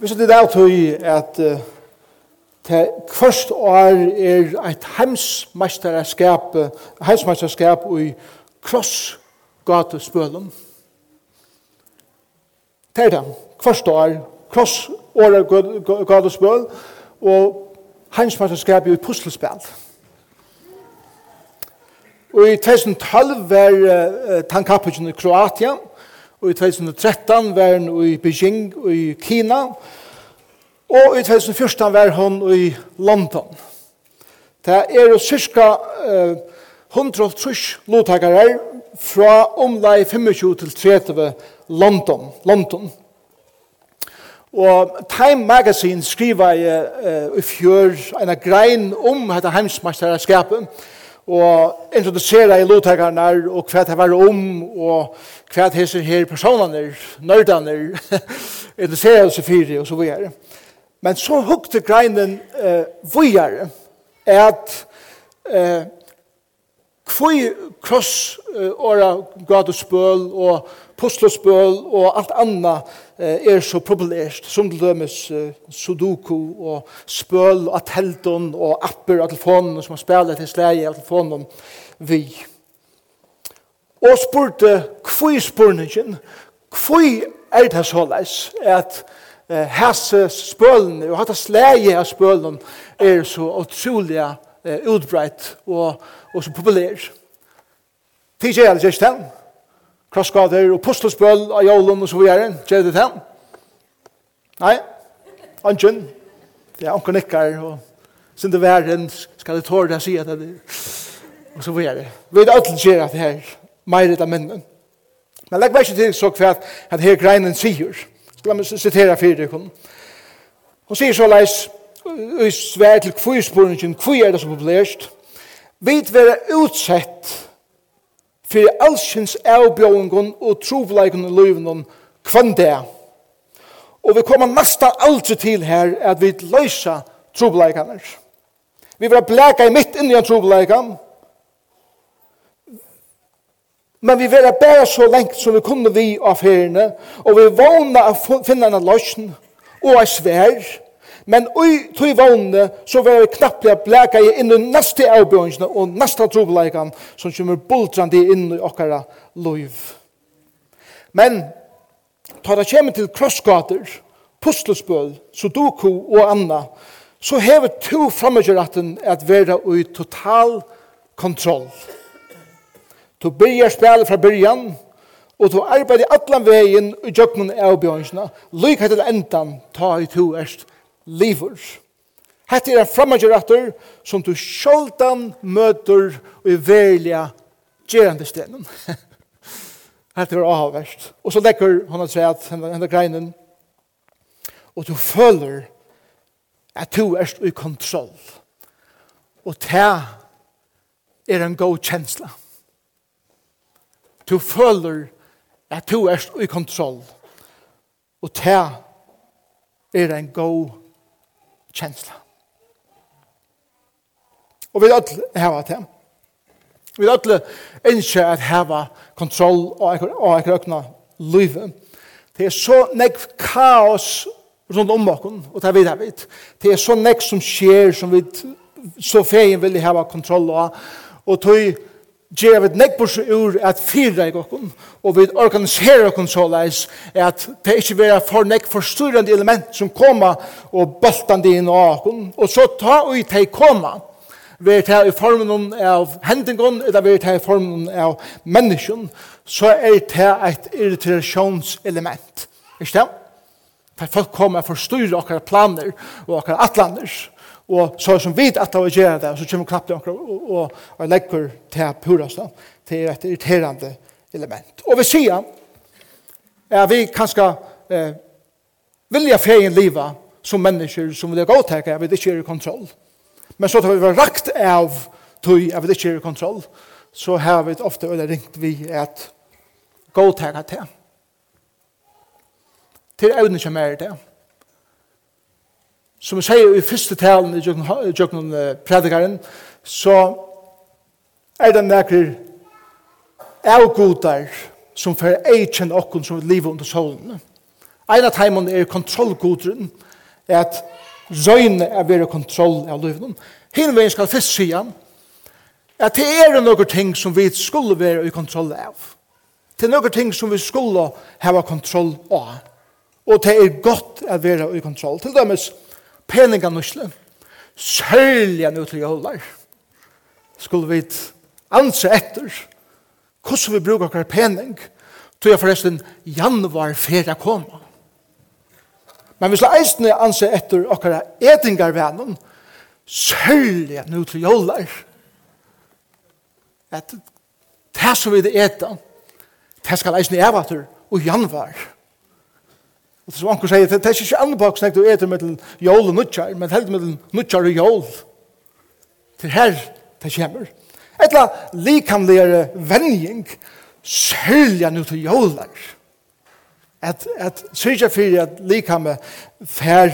Vi sitter det av til at til kvørst år er et heimsmeisterskap, heimsmeisterskap i krossgatespølen. Det er det. Kvørst år, krossgatespøl, og heimsmeisterskap i puslespel. Og i 2012 var uh, tankappukken i Kroatia, og i 2013 var hun i Beijing og i Kina, og i 2014 var hun i London. Det er cirka eh, 130 lottakere fra omlai 25 til 30 London. London. Og Time Magazine skriver i, uh, i fjør en grein om dette heimsmesterskapet, og introdusera i lovtakarnar og hva det var om og hva det er her personaner, nørdaner, introdusera oss i fyri og så videre. Men så hukte greinen eh, vujare at eh, kvoi kross eh, åra gato spøl og puslespøl og alt anna er så populært, som til dømes sudoku og spøl og telton og apper og telefonen som har spiller til slæge av telefonen vi. Og spurte kvui spurningen, kvui er det såleis at hese spølene og hatt slæge av spølen er så utrolig utbreit og, og så populært. Tidsi er det ikke krossgater og puslespøl av jålen og så videre. Gjør det til? Nei, anken. Det er anken nikkar og sin det verden skal det tåre deg si at det er. Og så videre. Vi vet alt gjør at det er mer av mennene. Men legg meg ikke til så kvært at her greinen sier. La meg sitere fire dere. Hun sier så leis, i svær til kvistborningen, kvi er det så populært, vi vet være utsett for allsins avbjøringen og trovleikene i løyvene kvann det. Og vi kommer nesten aldri til her at vi løser trovleikene. Vi vil blæka i mitt inn i en trovleikan, men vi vil bare så lengt som vi kunne vi av feriene, og vi vana å finne en løsning og en svær, men ui tui vågne, så var vi knapplega blæka i inn i neste avbjørnsene og neste trobleikan som kommer bultrande inn i okkara loiv. Men, tar det kjemi til krossgater, puslespøl, sudoku og anna, så hever to framgjøratten at vera ui total kontroll. Du byrjar spela fra byrjan, og du arbeider allan vegin i jøgnun avbjørnsene, lyk til endan, ta i to erst livur. Hette er en framagjeratter som du sjoldan møter og i velja gjerande stenen. Hette er avverst. Og så lekker hon at seg at henne greinen og du føler at du er i kontroll. Og det er en god kjensla. Du føler at du er i kontroll. Og det er en god kjensla. Og vi alle heva det. Vi alle ønsker at heva kontroll og ekker økna livet. Det er så nekk kaos rundt om okken, og det er vi Det er så nekk som skjer som vi så feien vil heva kontroll og og tog gjør vi et nekbors ur at fyra i gokken, og vi organiserer okken så leis at det ikke vera for nek forstyrrende element som koma og boltande inn av okken, og så ta ui tei koma, vi er til i formen av hendingen, eller vi er til i formen av menneskjen, så er det et irritasjonselement. Ikke det? for folk kommer og forstyrrer okkara planer og okkara atlaner. Og så som vi at det var gjerne det, så kommer knapt okkara og, og, og legger til purasta til et irriterende element. Og vi sier er vi kanskje eh, vilja ferien liva som mennesker som vil gå til at vi ikke er i kontroll. Men så tar vi rakt av tog at vi ikke er i kontroll, så har vi ofte ringt vi at gå til at det til evne som er det. Som vi sier i første talen i Jøkken predikaren, så er det nekker avgodar som fer eikjen okken som liv under solen. Ein av teimen er kontrollgodren, at røyne er vera kontroll av livet. Hinn veien skal fyrst sida, at det er noen ting som vi skulle være i kontroll av. Det er noen ting som vi skulle ha kontroll av. Og det er godt å være i kontroll. Til dømes, peninga nusle, særlig nå til jølar, skulle vi anse etter hvordan vi bruker okkar pening, tog jeg forresten januar ferie koma. Men vi skal eisne anse etter okkar etingarvennen, særlig nå til jølar, at det som vi etter, det skal eisne evater og januar Og som anker sier, det er ikke andre bak snakket du etter mellom jål og nutjar, men heldig mellom nutjar og jål. Til her, det kommer. Etla likamligere vending, sølja nu til jålar. At, at sørja fyrir at likamme fær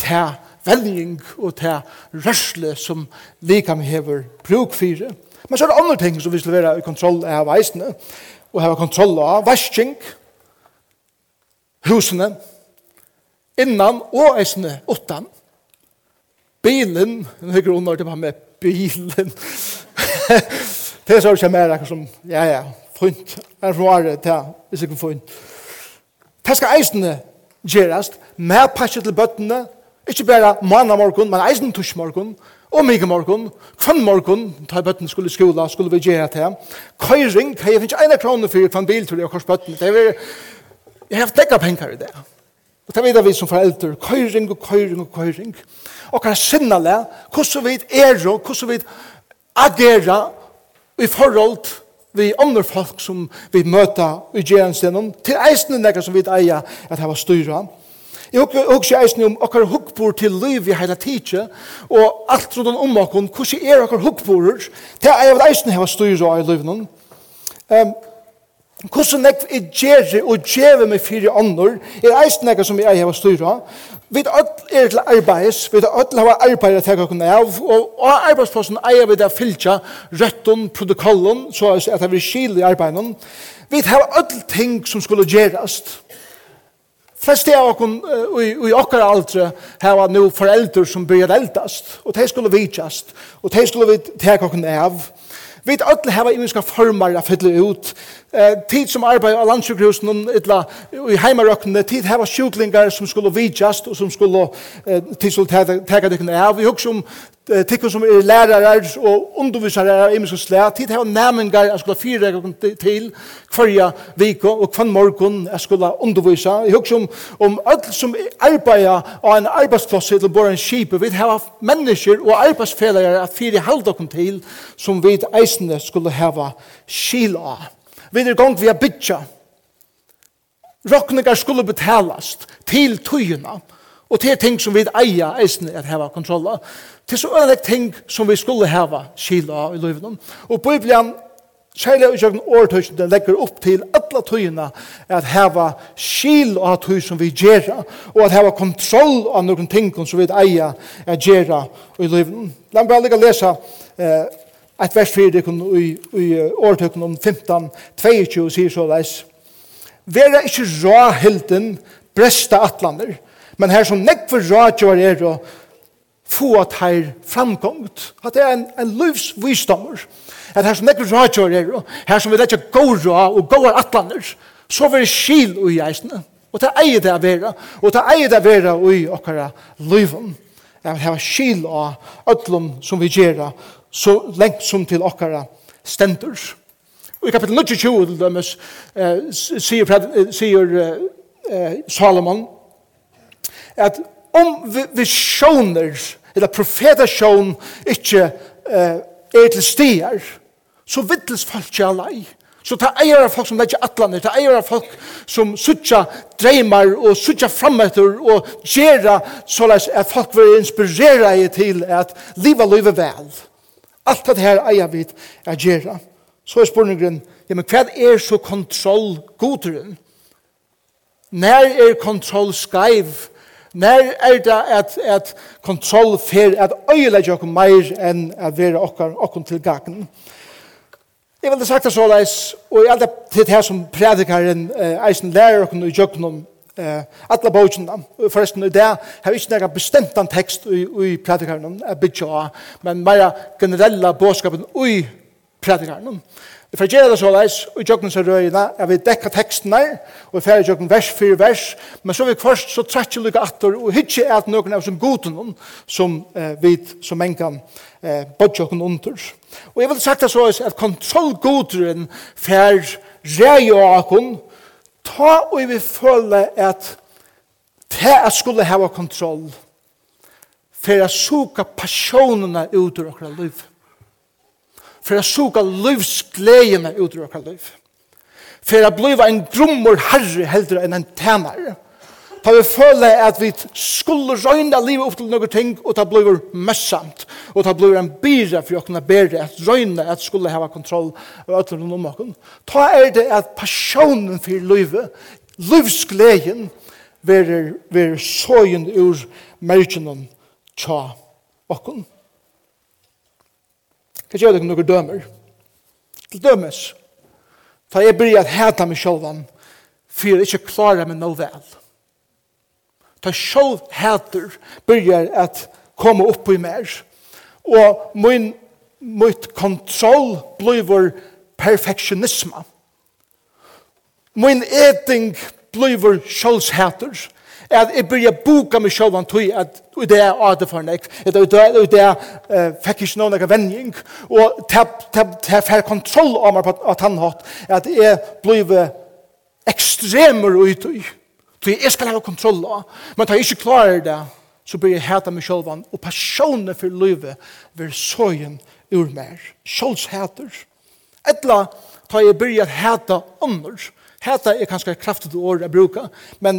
ta vending og ta rørsle som likamme hever bruk fyrir. Men så er det andre ting som vi skal være i kontroll av eisene, og ha kontroll av vasking, vasking, husene, innan og eisene utan, bilen, en høyre under til med bilen, det er så ikke mer akkur som, ja, ja, funt, er råre til, hvis ikke funt. Det skal eisene gjerast, med pakke til bøttene, ikke bare manna morgon, men eisen tusk morgon, og mye morgon, kvann morgon, da bøttene skulle i skola, skulle vi gjøre til. Køyring, hei, jeg finnes ikke ene kroner for kvann biltur i kors bøtten. Det er Jeg har dekka penger i det. Og det vet vi som foreldre, køyring og køyring og køyring. Og kan sinne le, hvordan vi er og hvordan vi agerer i forhold vi andre folk som vi møter i gjerensdelen, til eisene nekka som vi eier at det var styrer. Jeg husker eisene om okkar hukkbord til liv i hele tidsje, og alt rundt om okkar, hvordan er okkar hukkborder, til eier at eisene var styrer i livet. Um, Hvordan jeg er gjerri og gjerri med fire ånder, er eist jeg som jeg har styret. Vi er til arbeids, vi er til å ha arbeid å kunne av, og av arbeidsplassen eier vi det å rettun, røtten, protokollen, så at vi skil i arbeidet. Vi har alle ting som skulle gjerast. Flest av oss i okkar aldre har nå foreldre som blir eldast, og de skulle vidtjast, og de skulle vi tenke kunne av. Vi vet alle hava imiska formar å fylle ut. Eh, tid som arbeid av landsjukhusen etla, i heimarøkkene, tid hava sjuklingar som skulle vidjast og som skulle eh, tid skulle teka dykkene av. Vi husker om tikkum som er lærarar og undervisarar av imensk slæ, tid hava næmingar jeg skulle fyra til hverja viko og kvann morgon jeg skulle undervisa. Jeg husker om, om alt som arbeider av en arbeidsplass til bor en skip, vi hava mennesker og arbeidsfellarar at fyra halda kom til som vi eisende skulle hava skil av. Vi er gong vi er bytja. Rokningar skulle betalast til tøyina. Og det er ting som vi eier eisen at heva kontrolla. Det er så øyne ting som vi skulle heva skila i livet. Og Bibelen, særlig i kjøkken åretøysene, legger opp til alle tøyene at heva skil av tøy som vi gjør, og at heva kontroll av noen ting som vi eier at gjør i livet. La meg bare lika og lese eh, et vers 4 i, i åretøyken om 15-22 sier så leis. Vera ikkje råhilden, bresta atlander, Men her som nekve radioer er å få at her framgångt, At det er en, en livsvisdommer. At her som nekve radioer er å, her som vi ikke rå og gå av atlander, så vil det skil ui eisene. Og det eier det å være. Og det eier det å være ui okkara livum. at det er skil av öllum som vi gjerra så lengt som til okkara stendur. Og i kapitel 22 til dømes eh, sier, sier eh, Salomon at om visioner, eller profetasjon, ikke eh, er til stier, så vittles folk ikke alai. Så ta eier av folk som legger atlaner, ta eier av folk som sutja dreimar og sutja frametter og gjerra såleis at folk vil inspirera i til at liva liva vel. Alt det her eier vi er gjerra. Så er spurningen, ja, men hva er så kontrollgoderen? Når er kontroll skreiv Når er det at, at kontroll fer at øyelegge okkur meir enn at være oss til gangen. Jeg vil ha sagt det så leis, og jeg er til det her som predikaren eh, eisen lærer oss i jøkken eh alla bókina forresten det der har ikkje bestemt en tekst i i predikarnen a bitja men meira generella boskapen i predikarnen Vi får gjøre det så leis, og i jøkken så røyene, jeg vil dekke teksten her, og vi får jøkken vers for vers, men så vil vi først så trekker vi lykke atter, og hitje er det noen av som goden, som eh, vi som en kan eh, bodde jøkken under. Og jeg vil sagt det så leis, at kontrollgoderen får reie av akken, ta og vi føler at det jeg skulle ha kontroll, for jeg suke passionene ut ur akkurat livet for å suga livsgledene ut av hver liv. For å bli en brummor herre heldre enn en tænare. Da vi føler at vi skulle røyne livet opp til noen ting, og ta bliver møssamt, og ta bliver en byre for å kunne bære, at røyne at skulle ha kontroll over øtlerne om okken. Da er det at passionen for livet, livsgleden, vil være sågen ur mergenen tja okken. Hva gjør dere noen dømer. Til dømes, da jeg blir at heta meg sjålvan, for jeg ikke klarer meg noe vel. Da sjål heter blir at komme opp i mer, og min, mitt kontroll blir vår perfeksjonisme. Min eting blir vår sjølvsheter, at jeg byrja boka meg selv om tog at det er ade for nek, at det er uh, fikk ikke noen vending, og til fær kontroll av meg på at at jeg blir ekstremer ut i, så jeg skal ha kontroll av, men tar jeg ikke klarer det, så blir jeg heta meg selv om, og personen for livet vil søgen ur mer, Sjåls sjålsheter, etla tar jeg byrja heta ånder, Heta er kanskje kraftig ord jeg bruker, men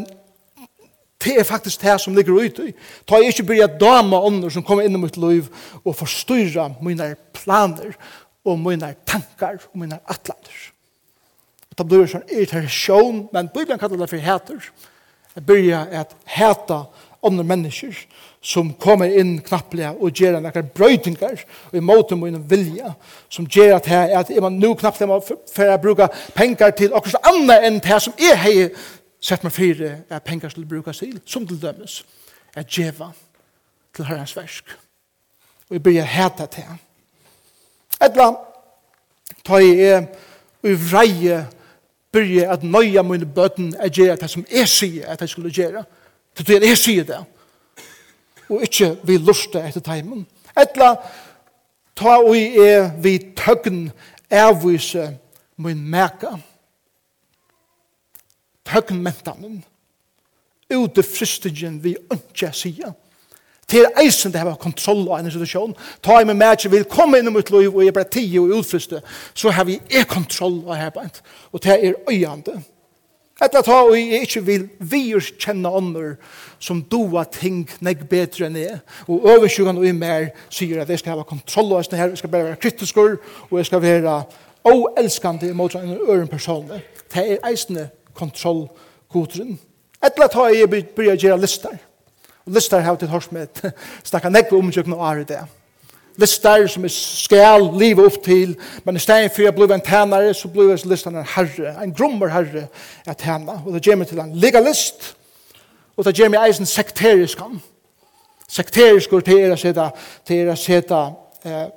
Det er faktisk det som ligger ute i. Ta jeg ikke byrja dama ånder som kommer inn i mitt liv og forstyrra mine planer og mine tankar og mine atlander. Og det blir sånn irritasjon, men Bibelen kallar det for heter. Jeg byrja at heta ånder mennesker som kommer inn knapplega og gjør noen brøytingar og i måte mine vilja som gjør at jeg, at jeg må nå knapplega for å bruke penger til akkurat annet enn det som jeg hei sett meg fire er penger til å bruke asyl, som til dømes, er djeva til herrens versk. Og jeg begynner heta til han. Et Etla, ta i er, og i vreie, begynner at nøya mine bøten er gjøre det som jeg sier at jeg skulle gjøre. Det jeg sier det. Og ikke vi luste etter teimen. Et Etla, ta i er vi tøgn avvise min meka. Etla, høgnmentanen, ute fristingen vi ønsker sida. Til eisen det har kontroll av en situasjon. Ta i meg med ikke vil komme inn i mitt liv og jeg bare tid og utfriste, så har vi e kontroll av her beint. Og det er øyende. Etter at jeg ikke vil vi kjenne ånder som doa ting nek bedre enn jeg. Og oversjugan og i mer sier at jeg skal ha kontroll av her, jeg skal bare være kritisk og jeg skal være oelskande mot en øren person. Det er eisende kontrollkodren. Etla ta i byrja gjerra listar. Og listar har til hørs med snakka nekve omkjøkken og are det. Listar som er skal livet opp til, men i stedet for jeg blir en tænare, så blir listan en herre, en grommer herre er tæna. Og det gjør meg til en legalist, og det gjør meg eisen sekterisk han. Sekterisk går til å sette, til å sette eh,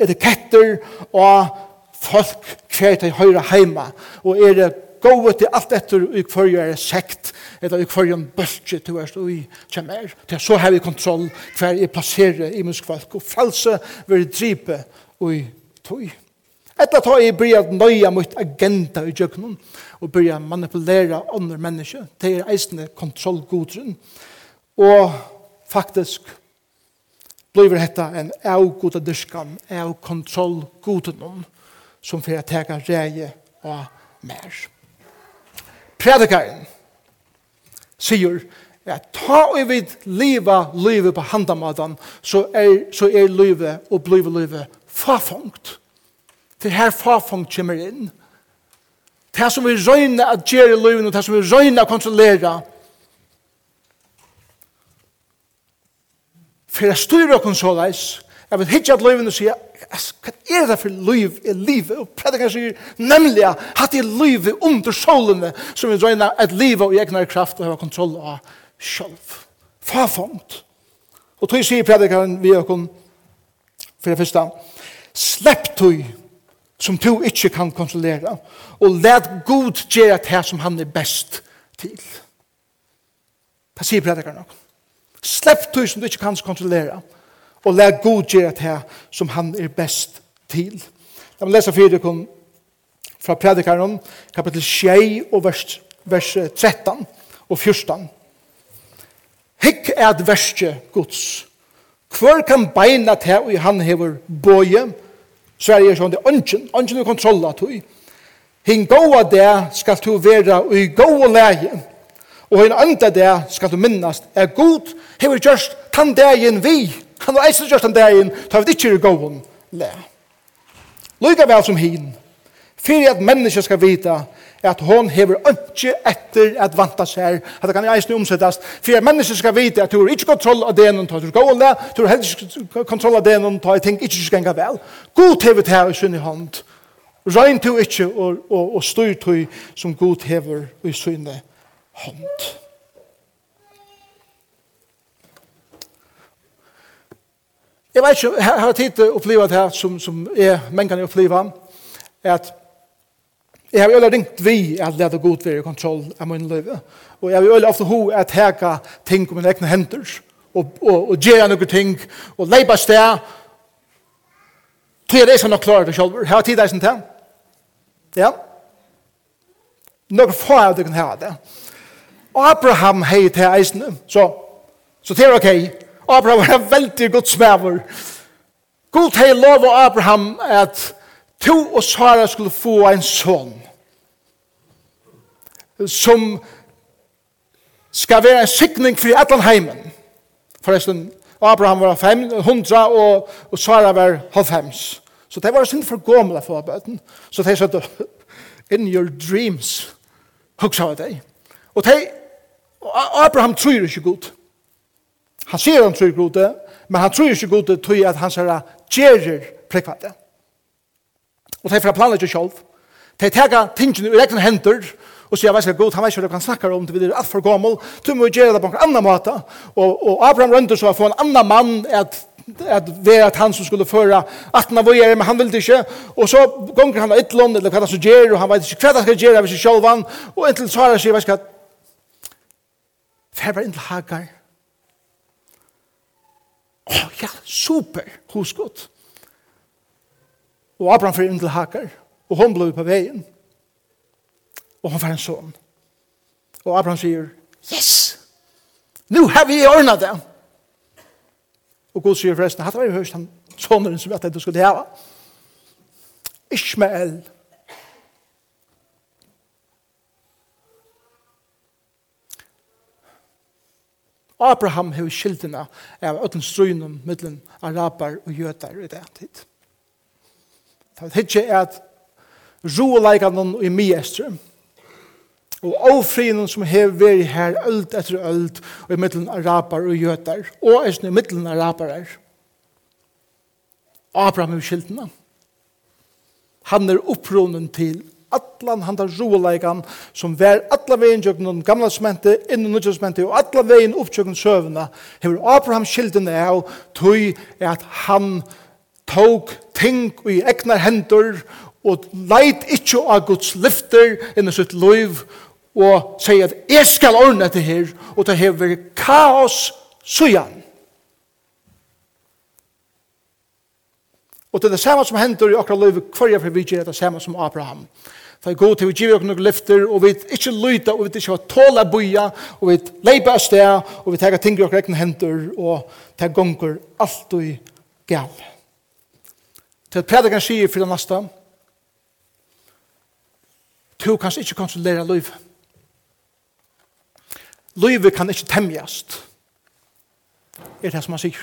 etiketter og folk kvært til høyre heima, og er det gået til alt etter i hverje er sekt, eller i hverje en bølge til hvert i kjemmer. Til så har vi kontroll hver jeg plasserer i muskvalk, og false vil dripe i tog. Etter tar jeg bryr at nøya mot agenda i djøkkenen, og bryr at manipulere andre mennesker. Det er eisende kontrollgodren, Og faktisk blir dette en avgoda dyrskan, av kontrollgodren, som får jeg tega reie og mer predikaren sier at ta og vid liva livet på handamadan så er, så er livet og blive livet fafongt Det her fafongt kommer inn. Det som vi røyner at gjøre i livet og det som vi røyner at kontrollere for jeg styrer okken så leis Jeg vil hitje at løyven og sier, hva er det for løyv i livet? Og predikeren sier, nemlig at det er løyv under solene som vi drøyner et liv og egnar kraft og har kontroll av sjølv. Farfond. Og tog sier predikeren vi og kun, for det første, slepp tog som du ikke kan kontrollere og let god gjøre det som han er best til. Det sier predikeren nok. Slepp tog som du ikke kan kontrollere og og lær god gjøre det som han er best til. Da vi leser fire kun fra predikaren, kapitel 6 og vers, vers 13 og 14. Hikk er et verste gods. Hvor kan beina til og han hever bøye? så er det sånn det ønsken, ønsken er kontrolla til. Hinn gåa det skal du være og i gåa leie, og hinn andre det skal du minnast er god, hever just tann dagen vi, Han har eisen gjort den dagen, ta vi ikke i gåen, le. Lyga vel som hin, fyrir at mennesker skal vita at hon hever ønske etter at vanta seg, at det kan eisen omsettast, for at mennesker skal vite at du har ikke kontroll av denen, tar du gåen le, du har helst ikke kontroll av denen, tar jeg ting ikke skal enga vel. God hever til her i sin hånd, Røyn to ikke og, og, og styr to som god hever i sinne hånd. Jeg vet ikke, jeg har tid til å oppleve det her, som, som jeg, menn å oppleve, at jeg har øyelig ringt vi at lete god være i kontroll av min liv. Og jeg har øyelig ofte ho at heka ting om mine egne hender, og, og, og gjøre noen ting, og leipa sted, til jeg skal nok klare det selv. Her har tid eisen til. Ja. Noen få av dere kan ha det. Og Abraham hei til eisen, så, så det er okej. Okay. Abraham var en veldig god smaver. God hei lov av Abraham at to og Sara skulle få en son som skal være en sikning for Atlan heimen. Forresten, Abraham var fem, hundra, og, og Sara var halvfems. Så det var sin for gamle for bøten. Så de sa, in your dreams, hugsa av deg. Og de, Abraham tror ikke godt. Han sier han tror gode, men han tror ikke gode til at han sier gjerer prikva det. Og de fra planer ikke selv. De tega tingene i egne hender, og sier, jeg vet ikke god, han vet ikke hva han snakker om, det er alt for gammel, du må gjøre det på en annen måte. Og, og Abraham rønte så å få en annan mann, at, at det at han som skulle føre 18 av vågjere, men han ville ikke. Og så gonger han av et land, eller hva han så gjør, og han vet ikke hva han skal gjøre, hvis han selv vann. Og inntil Sara sier, vet ikke hva, fer bare inntil Hagar, Åh, oh, ja, super, hos godt. Og Abraham fyrir inn til Hakar, og hon blei på veien. Og hon fyrir en son. Og Abraham sier, yes, nu har vi ordna det. Og Gud sier forresten, hatt var jo høyst han sonen som jeg tenkte skulle hava. Ishmael, Ishmael, Abraham hevur skildina av öllum strøynum millum arabar og jøtar i det tid. Det er ikke at roleikanum i miestrum og avfrinen som hever vært her øld etter øld og i middelen araber og jøter og i middelen araber er Abraham er skiltene han er oppronen til allan handa roleikan som vær alla vegin jöknum gamla smente inn í nýja smente og alla vegin upptjøkken sövna hevur Abraham skilden av tøy at han tók ting i egnar hendur og leit ikkje av Guds lyfter inn i sitt liv og sier at jeg skal ordne dette her og det hever kaos sujan og det er det samme som hender i akkurat liv hver jeg for vi det samme som Abraham Ta god til vi giver okkur noen lyfter, og vi ikke lyta, og vi ikke har tåla boja, og vi leipa av sted, og vi tega ting i okkur egna hendur, og ta gonger alt og gav. Til at predikan sier fyrir nasta, tu kan ikke kontrollera liv. Livet kan ikke temjast. Er det som han sier.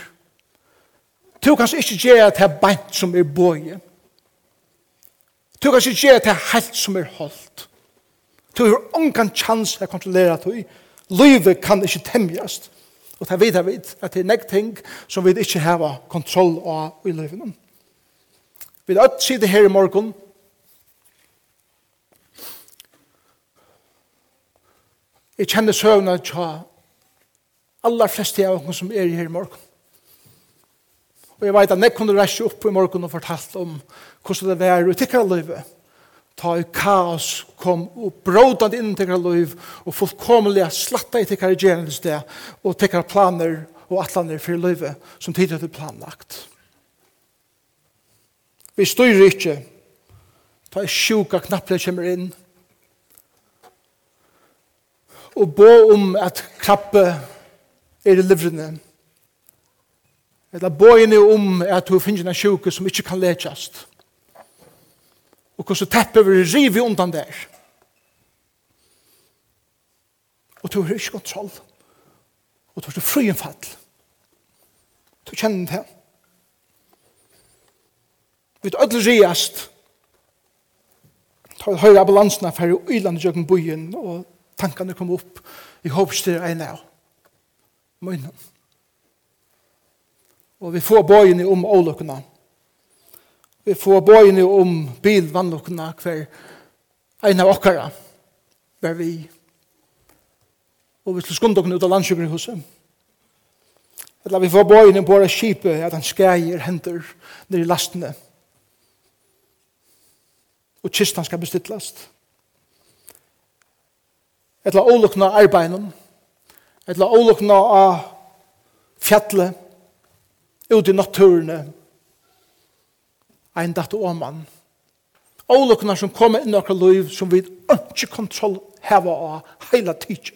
Tu kan ikke gjøre det beint som er boje. Du kan ikke gjøre det helt som er holdt. Du har ingen chans til å kontrollere det. Livet kan ikke temjast. Og det vet vi at det er nek ting som vi ikke har kontroll av i livet. Vi har alt sitte her i morgen. Jeg kjenner søvnene til aller fleste av oss som er her i morgen. Og jeg vet at nek kunne reise opp i morgen og fortalt om hvordan det var i tikkere livet. Ta i kaos kom og brådant inn i tikkere liv og fullkomelig slatta i tikkara gjerne sted, og tikkere planer og atlaner for livet som tidligere er planlagt. Vi styrer ikke. Ta i sjuka knapplega kommer inn. Og bo om at krappe er i livrene. Eller bo inn om at du finner en sjuke som ikke kan lekjast og hvordan teppet vil rive undan der. Og du har ikke kontroll. Og du har fri en fall. Du kjenner det. Vi tar ødelig riast. Ta og høyre ambulansene for å ylande jøkken byen, og tankene kom opp i håpstyr en av. Møynen. Og vi får bøyene om åløkene. Møynen vi får bøyene om bilvannokene hver en av okkara hver vi og vi skulle skunde okkene ut av landsjukkene hos dem eller vi får bøyene på våre skipet at han skreier henter ned i lastene. Og kistan skal bestittlast eller ålokna arbeidene. Eller olukkene av fjallet. Ut i naturene en og mann. Ålokkene som kommer inn i okra liv som vi ikke kontroll heva av heila tidsje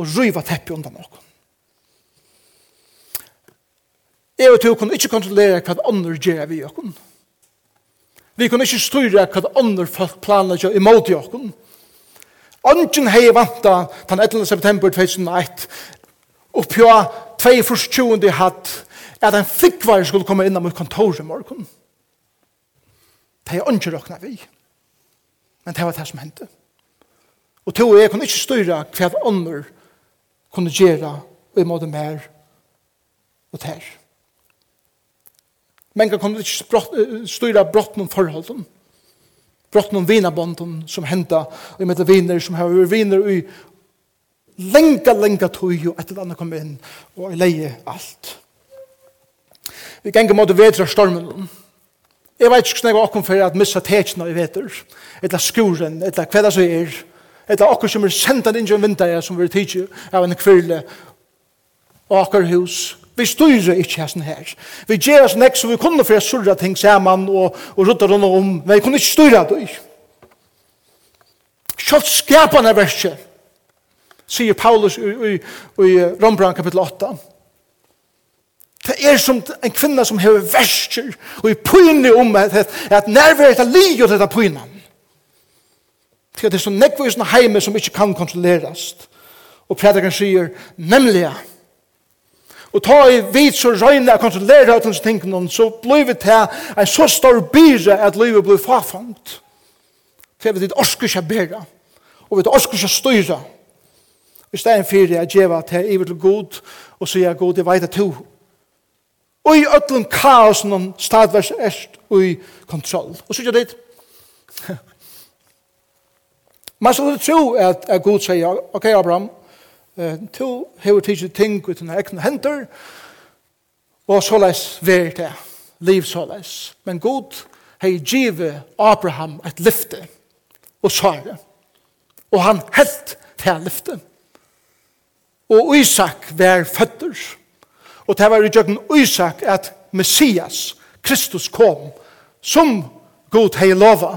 og ryva teppet undan okra. Jeg og to kunne ikke kontrollere hva andre gjør vi okra. Vi kunne ikke styre hva andre folk planlegger imot i okra. Ongen hei vanta den 11. september 2001 oppjå 2.20 hatt at en fikkvar skulle komme inn av mitt kontor i morgen. Det er ikke råkna vi. Men det var det som hendte. Og to og jeg kunne ikke styre hva ånder kunne gjøre og i måte mer og ter. Men jeg kunne ikke styre brott noen forholden. Brott noen vinabånden som hendte og i måte viner som har vært viner i lenga, lenga tog og etter eller annet kom inn og leie alt. Vi ganger måte vedra stormen Jeg vet ikke hvordan jeg åkken for at missa tekene i veter, eller skuren, eller hva det så er, eller åkken som er sendt inn i en vinter som vi er tidsi av en kvirle, åkker hus. Vi styrer ikke hessen her. Vi gjør oss nek så vi kunne for å surra ting saman og, og rutta rundt om, men vi kunne ikke styra det. Kjalt skapane verset, sier Paulus i, i, i Rombrand kapitel 8. Det er som en kvinna som hever verser og i pynne om at, at, at nærværet er li og dette pynne. Det er så nekva i heime som ikke kan kontrolleres. Og predikeren sier, nemlig Og ta i vit så røyne og kontrollere av disse tingene, så blir vi til en så stor byre at livet blir farfangt. For vi ditt orske ikke bedre, og vi ditt orske ikke styre. I stedet for jeg gjør at jeg er til god, og sier god, jeg vet at du og i ötlun kaos om stadvers erst og i kontroll. Og så gjør det. Man skulle tro at, at Gud sier, ok Abraham, uh, to hever tidsi ting ut dine egne henter, og så leis ver det, liv så leis. Men Gud hei give Abraham et lyfte, og svare. og han helt til lyfte. Og Isak var føtter, Og det var i djøkken Isak at Messias, Kristus kom, som god hei lova.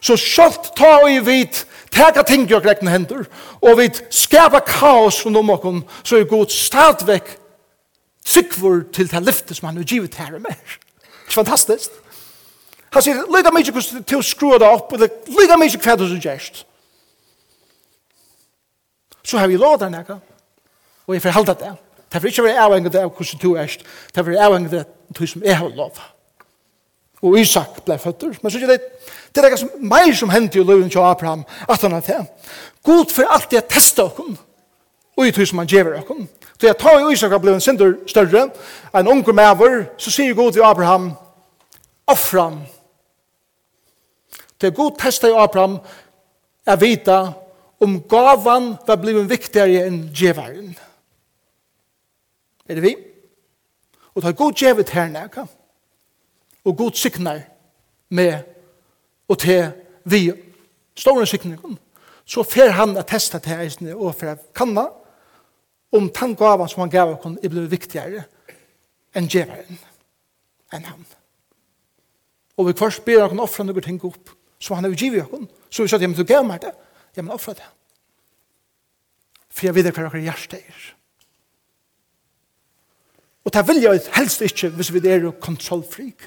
Så sjalt ta og i vit, teka ting jo grekne hender, og vit skapa kaos rundt om okken, så er god stadvekk tryggvur til det lyfte som han har givet her og mer. Det er fantastisk? Han sier, lyda mykje hvordan til å skrua det opp, eller lyda mykje hva du som gjerst. Så har vi lov der nekka, og jeg forhalda det. Det vil ikke være avhengig av hvordan du er. Det vil være avhengig av du som er har lov. Og Isak ble føtter. Men så er det det er som mer som hendte i løven til Abraham at han har til. God for alltid å teste oss. Og i tog som han gjør oss. Så jeg tar jo Isak har blitt en synder større. En unger med over. Så sier God til Abraham. Offram. Det er god testa i Abraham. Jeg vita om gavan var blivit viktigere enn djevaren. Er det vi? Og ta god djevet her nækka. Og god siknar med og til vi store sikningen. Så fer han at testa til eisne og fer kanna om den gavan som han gav okon er blevet viktigare enn djevaren enn han. Og vi først ber okon offra noen ting opp, som han har givet okon. Så vi sa, ja, men du gav meg det. Ja, men offra det. For jeg vet hva dere hjertet er. Og det vil jeg helst ikke hvis vi er kontrollfrik.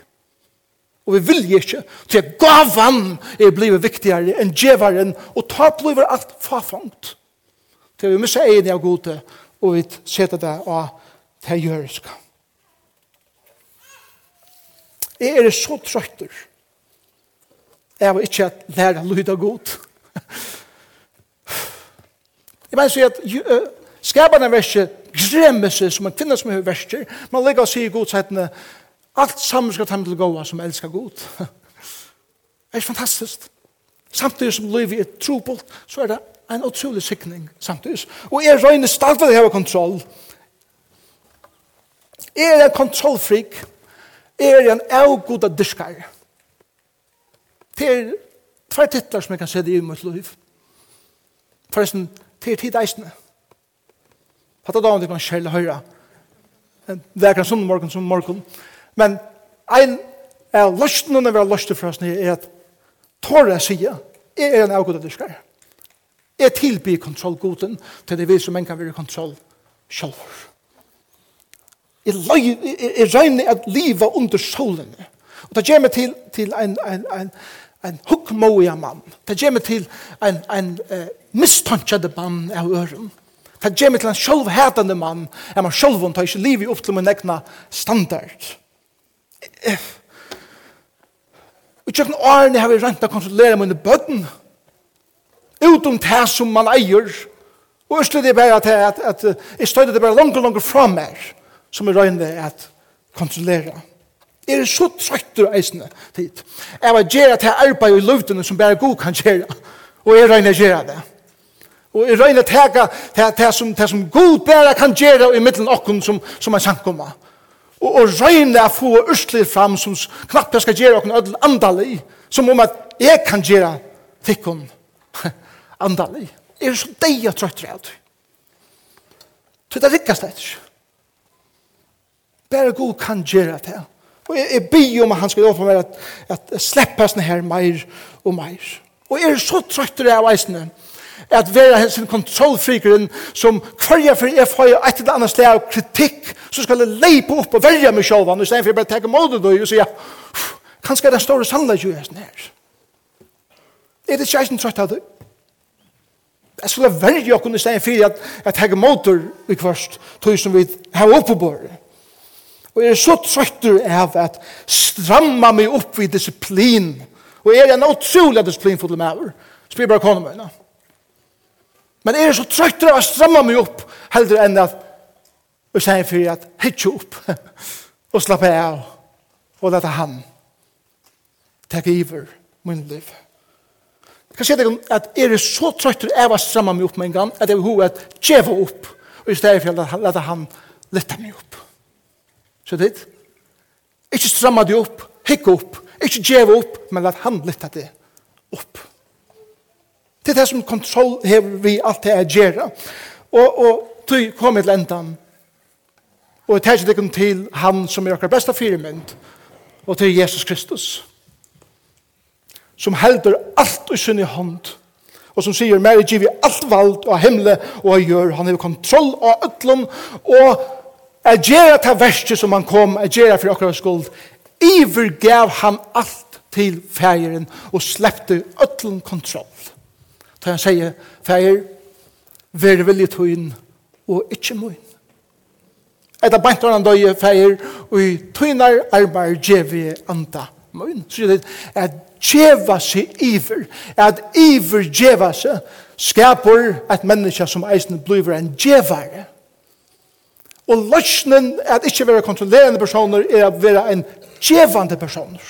Og vi vil ikke til at gavan er blivet viktigere enn djevaren, og ta blivet alt fafangt. Til vi missa egen av gode, og vi setter det av det gjøreska. Jeg er så trøytter. Jeg var ikke at lære lyd av god. Jeg mener så at skapene verset gremme seg som en kvinne som er verster. Man legger og sier godsetene, alt sammen skal ta med til gåa som elsker god. det er fantastisk. Samtidig som livet er trobult, så er det en utrolig sikning samtidig. Og jeg røyner stadig å ha kontroll. Jeg er en kontrollfrik. Jeg er en avgod av dyrskar. Det er tvær titler som jeg kan se det i mitt liv. Forresten, det er tid eisene. Fatta dagen til kan selv høyre. Det er kanskje morgen som morgen. Men en av løstene når vi har løstet for oss er at tårer jeg sier, jeg er en avgod av dyrskere. Jeg tilbyr kontrollgoden til det vi som en kan være kontroll selv. Jeg, løy, jeg, jeg regner at livet under solen. Og det gjør meg til, til en, en, en, en hukkmåiga mann. Det gjør meg til en, en uh, mistankjede mann av øren. Det gjør meg til en sjølvhetende mann, er man sjølv tar ikke livet opp til min egna standard. Og tjøkken årene har vi rent å kontrollere mine bøtten, utom det som man eier, og østelig det bare at, at, at jeg støyder det bare langt og langt fra meg, som jeg røyne at kontrollere. Jeg er så trøytter eisende tid. Jeg var gjerne til arbeid i løvdene som bare god kan gjerra, og jeg røyne gjerra det. Og jeg røyne tega det, det, som, det som god bare kan gjøre i middelen okken som, som er sankumma. Og, og røyne å få østler fram som knapt jeg skal gjøre okken ødel andalig. Som om at jeg kan gjøre tikkun andalig. Er så deg og trøtt av det. Så det rikkast det ikke. Bare god kan gjøre det. Og jeg, jeg byr om at han skal åpne meg at, at slippe sånne her meir og meir. Og er så trøtt trøytter av eisene. Og at vera hensin kontrollfrikeren som kvarja for jeg får et eller annet sted av kritikk, så skal jeg leipa opp og verja meg sjálvan, i stedet for jeg bare tenker mot det og sier, kanskje er den store sannleik jo hesten her. Er det ikke eisen trøtt av det? Jeg skulle velge okken i stedet for at jeg teka motor i kvart tog som vi har oppe på det. Og jeg er så trøttur av at stramma meg opp i disiplin. Og jeg er en utrolig disiplin disiplinfull med over. Spyr bare konomøyna. Ja. Men er så trøytter av å stramma meg opp, heller enn at og sier for at hitje opp og slappe av og lette han tek iver min liv. Jeg kan si deg at er så trøytter av å stramme meg opp med en gang at jeg vil hova at djeva opp og i stedet for at lette han lette meg opp. Så det Ikke stramme deg opp, hikke opp, ikke djeva opp, men lette han lette deg opp. Det er det som kontroll hever vi alt det er gjerra. Og, og du kom til endan. Og jeg tar ikke til han som er akkurat besta firmynd. Og til Jesus Kristus. Som helder alt i sin hånd. Og som sier, Mary giver alt vald av himle og av gjør. Han har kontroll av ötlun. Og jeg gjerra til verset som han kom. Jeg gjerra for akkurat skuld. Iver gav han alt til fægeren og slepte ötlun kontroll. Da han sier, feir, vær vilje tøyen og ikkje møyen. Etter bant var han døye feir, og i tøynar arbeid djevi anda møyen. Så det er at djeva seg iver, at iver djeva seg, skapur et menneske som eisen blir en djevare. Og løsnen at ikke være kontrollerende personer er at være en djevande personer.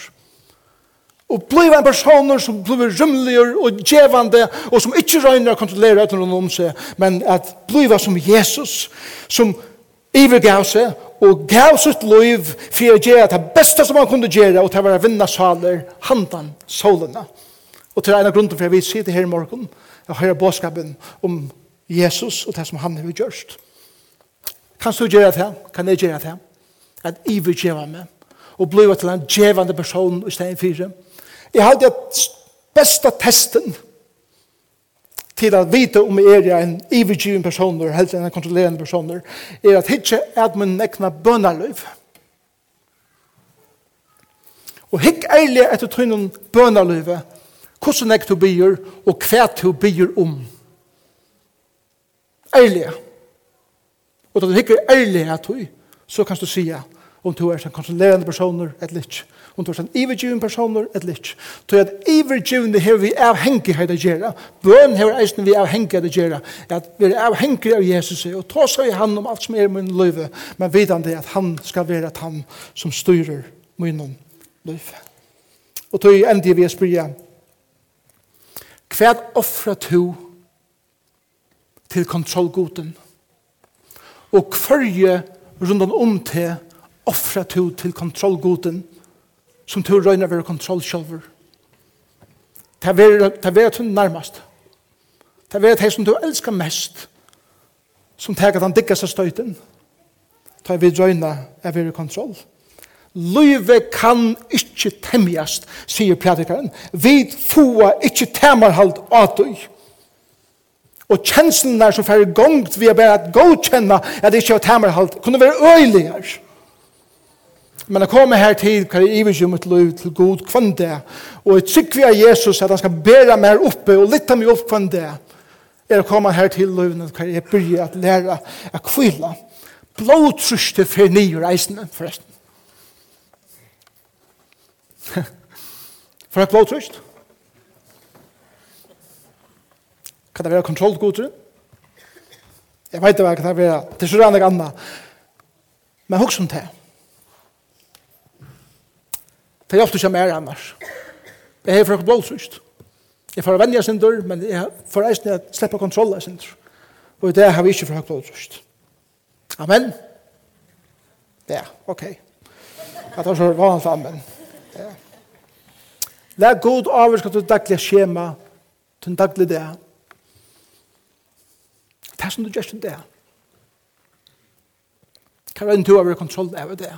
Og bliva en personer som bliva rymligur og djevande og som ikke røyner å kontrollera etter noen om seg, men at bliva som Jesus, som ivergav seg og gav sitt liv for å gjøre det beste som han kunne gjøre, og til å være vinna saler, handan, solene. Og til en av grunnen for at vi sitter her i morgen og hører båtskapen om Jesus og det som han har gjort. Kan du gjøre det? Kan jeg gjøre det? At ivergjeva meg og bliva til en djevande person i stedet for Jeg har det beste testen til at vite om jeg er en ivergiven person eller helst en kontrollerende person er at hitje er min nekna bønnerløyv. Og hikk eilig etter trynnen bønarløyve hvordan jeg du byr og hva du byr om. Eilig. Og da du hikker at etter så kan du si om du er en kontrollerende person eller ikke om du er en ivergivende personer eller ikke. er at ivergivende har vi avhengighet å gjøre. Bøn har eisen vi avhengighet å gjøre. At vi er avhengige av Jesus og ta seg i han om alt som er min løyve, men vidan det at han skal være at han som styrer min løyve. Og tog endi vi spyrja, hva offrer du til kontrollgoden? Og hverje rundan om til offrer du til kontrollgoden? som du røyner ved kontroll selv. Det er vært hun nærmest. Det er vært hun som du elsker mest, som tar at han dikker seg støyten. Det er vi røyner ved kontroll. Løyve kan ikke temjast, sier predikaren. Vi fua ikkje temarhald deg. Og kjenslen der som færre gongt vi er bare at godkjenne at det ikke er temarhald kunne være øyligere. Men jeg kommer her til hva jeg iver mitt liv til god kvann det. Og jeg tykker vi av Jesus at han skal bære meg oppe og lytte meg opp kvann det. Er å komme her til livet hva jeg byrja at lære å kvile. Blåtruste for nye reisende, forresten. for et blåtrust? Kan det være kontrollgodtrun? Jeg vet ikke hva det kan være. Det er så rannig annet. Men hos om det. Det er ofte ikke mer annars. Jeg har fra blåsust. Jeg får vennja sin dør, men jeg får eisen at slipper kontroll av sin dør. Og det har vi ikke fra blåsust. Amen. Ja, ok. At han så vanlig for amen. Ja. Lær god avvirka til daglig skjema, til daglig det. Det er som du gjør sin det. Kan være en tur over kontroll av det.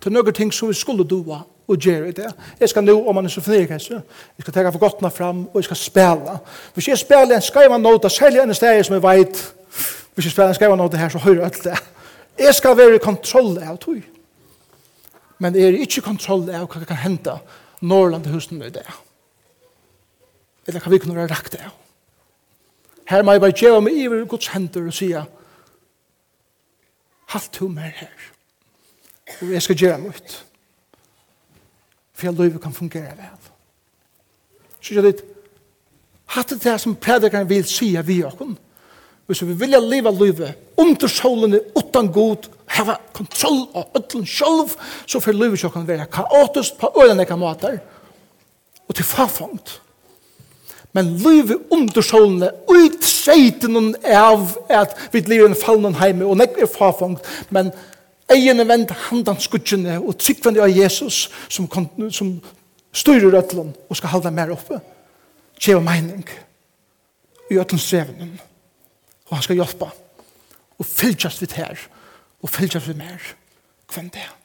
Det er noen ting som vi skulle doa, og gjør det. Jeg skal nå, om man er så fnirk, jeg skal tenke for gottene fram, og jeg skal spela. Hvis jeg spela en skreiva nota, særlig en sted som jeg vet, hvis jeg spela en skreiva nota her, så hører alt det. Jeg skal være i kontroll av tog. Men jeg er ikke i kontroll av hva kan hente Norrland til husen med det. Eller hva vi kunne være rakt av. Her må jeg bare gjøre meg i Guds hender og sige, halt to mer her. Og jeg skal gjøre meg ut for at livet kan fungere vel. Så jeg litt, hatt det som predikeren vil sige vi okken, hvis vi vilja leva livet under solene, utan god, hava kontroll av ödlen sjolv, så får livet kan være kaotisk på øyne kan måter, og til farfangt. Men livet under solene, ut seiten av at vi lever i en fallen heime, og nek er farfangt, men livet Egen vend handan skudgjene og tryggvende av Jesus som, som styrer rødlen og skal halda mer oppe. Kjeva mening i ødlens strevnen. Og han skal hjelpe og fylltjast vidt her og fylltjast vidt mer. Hvem det er?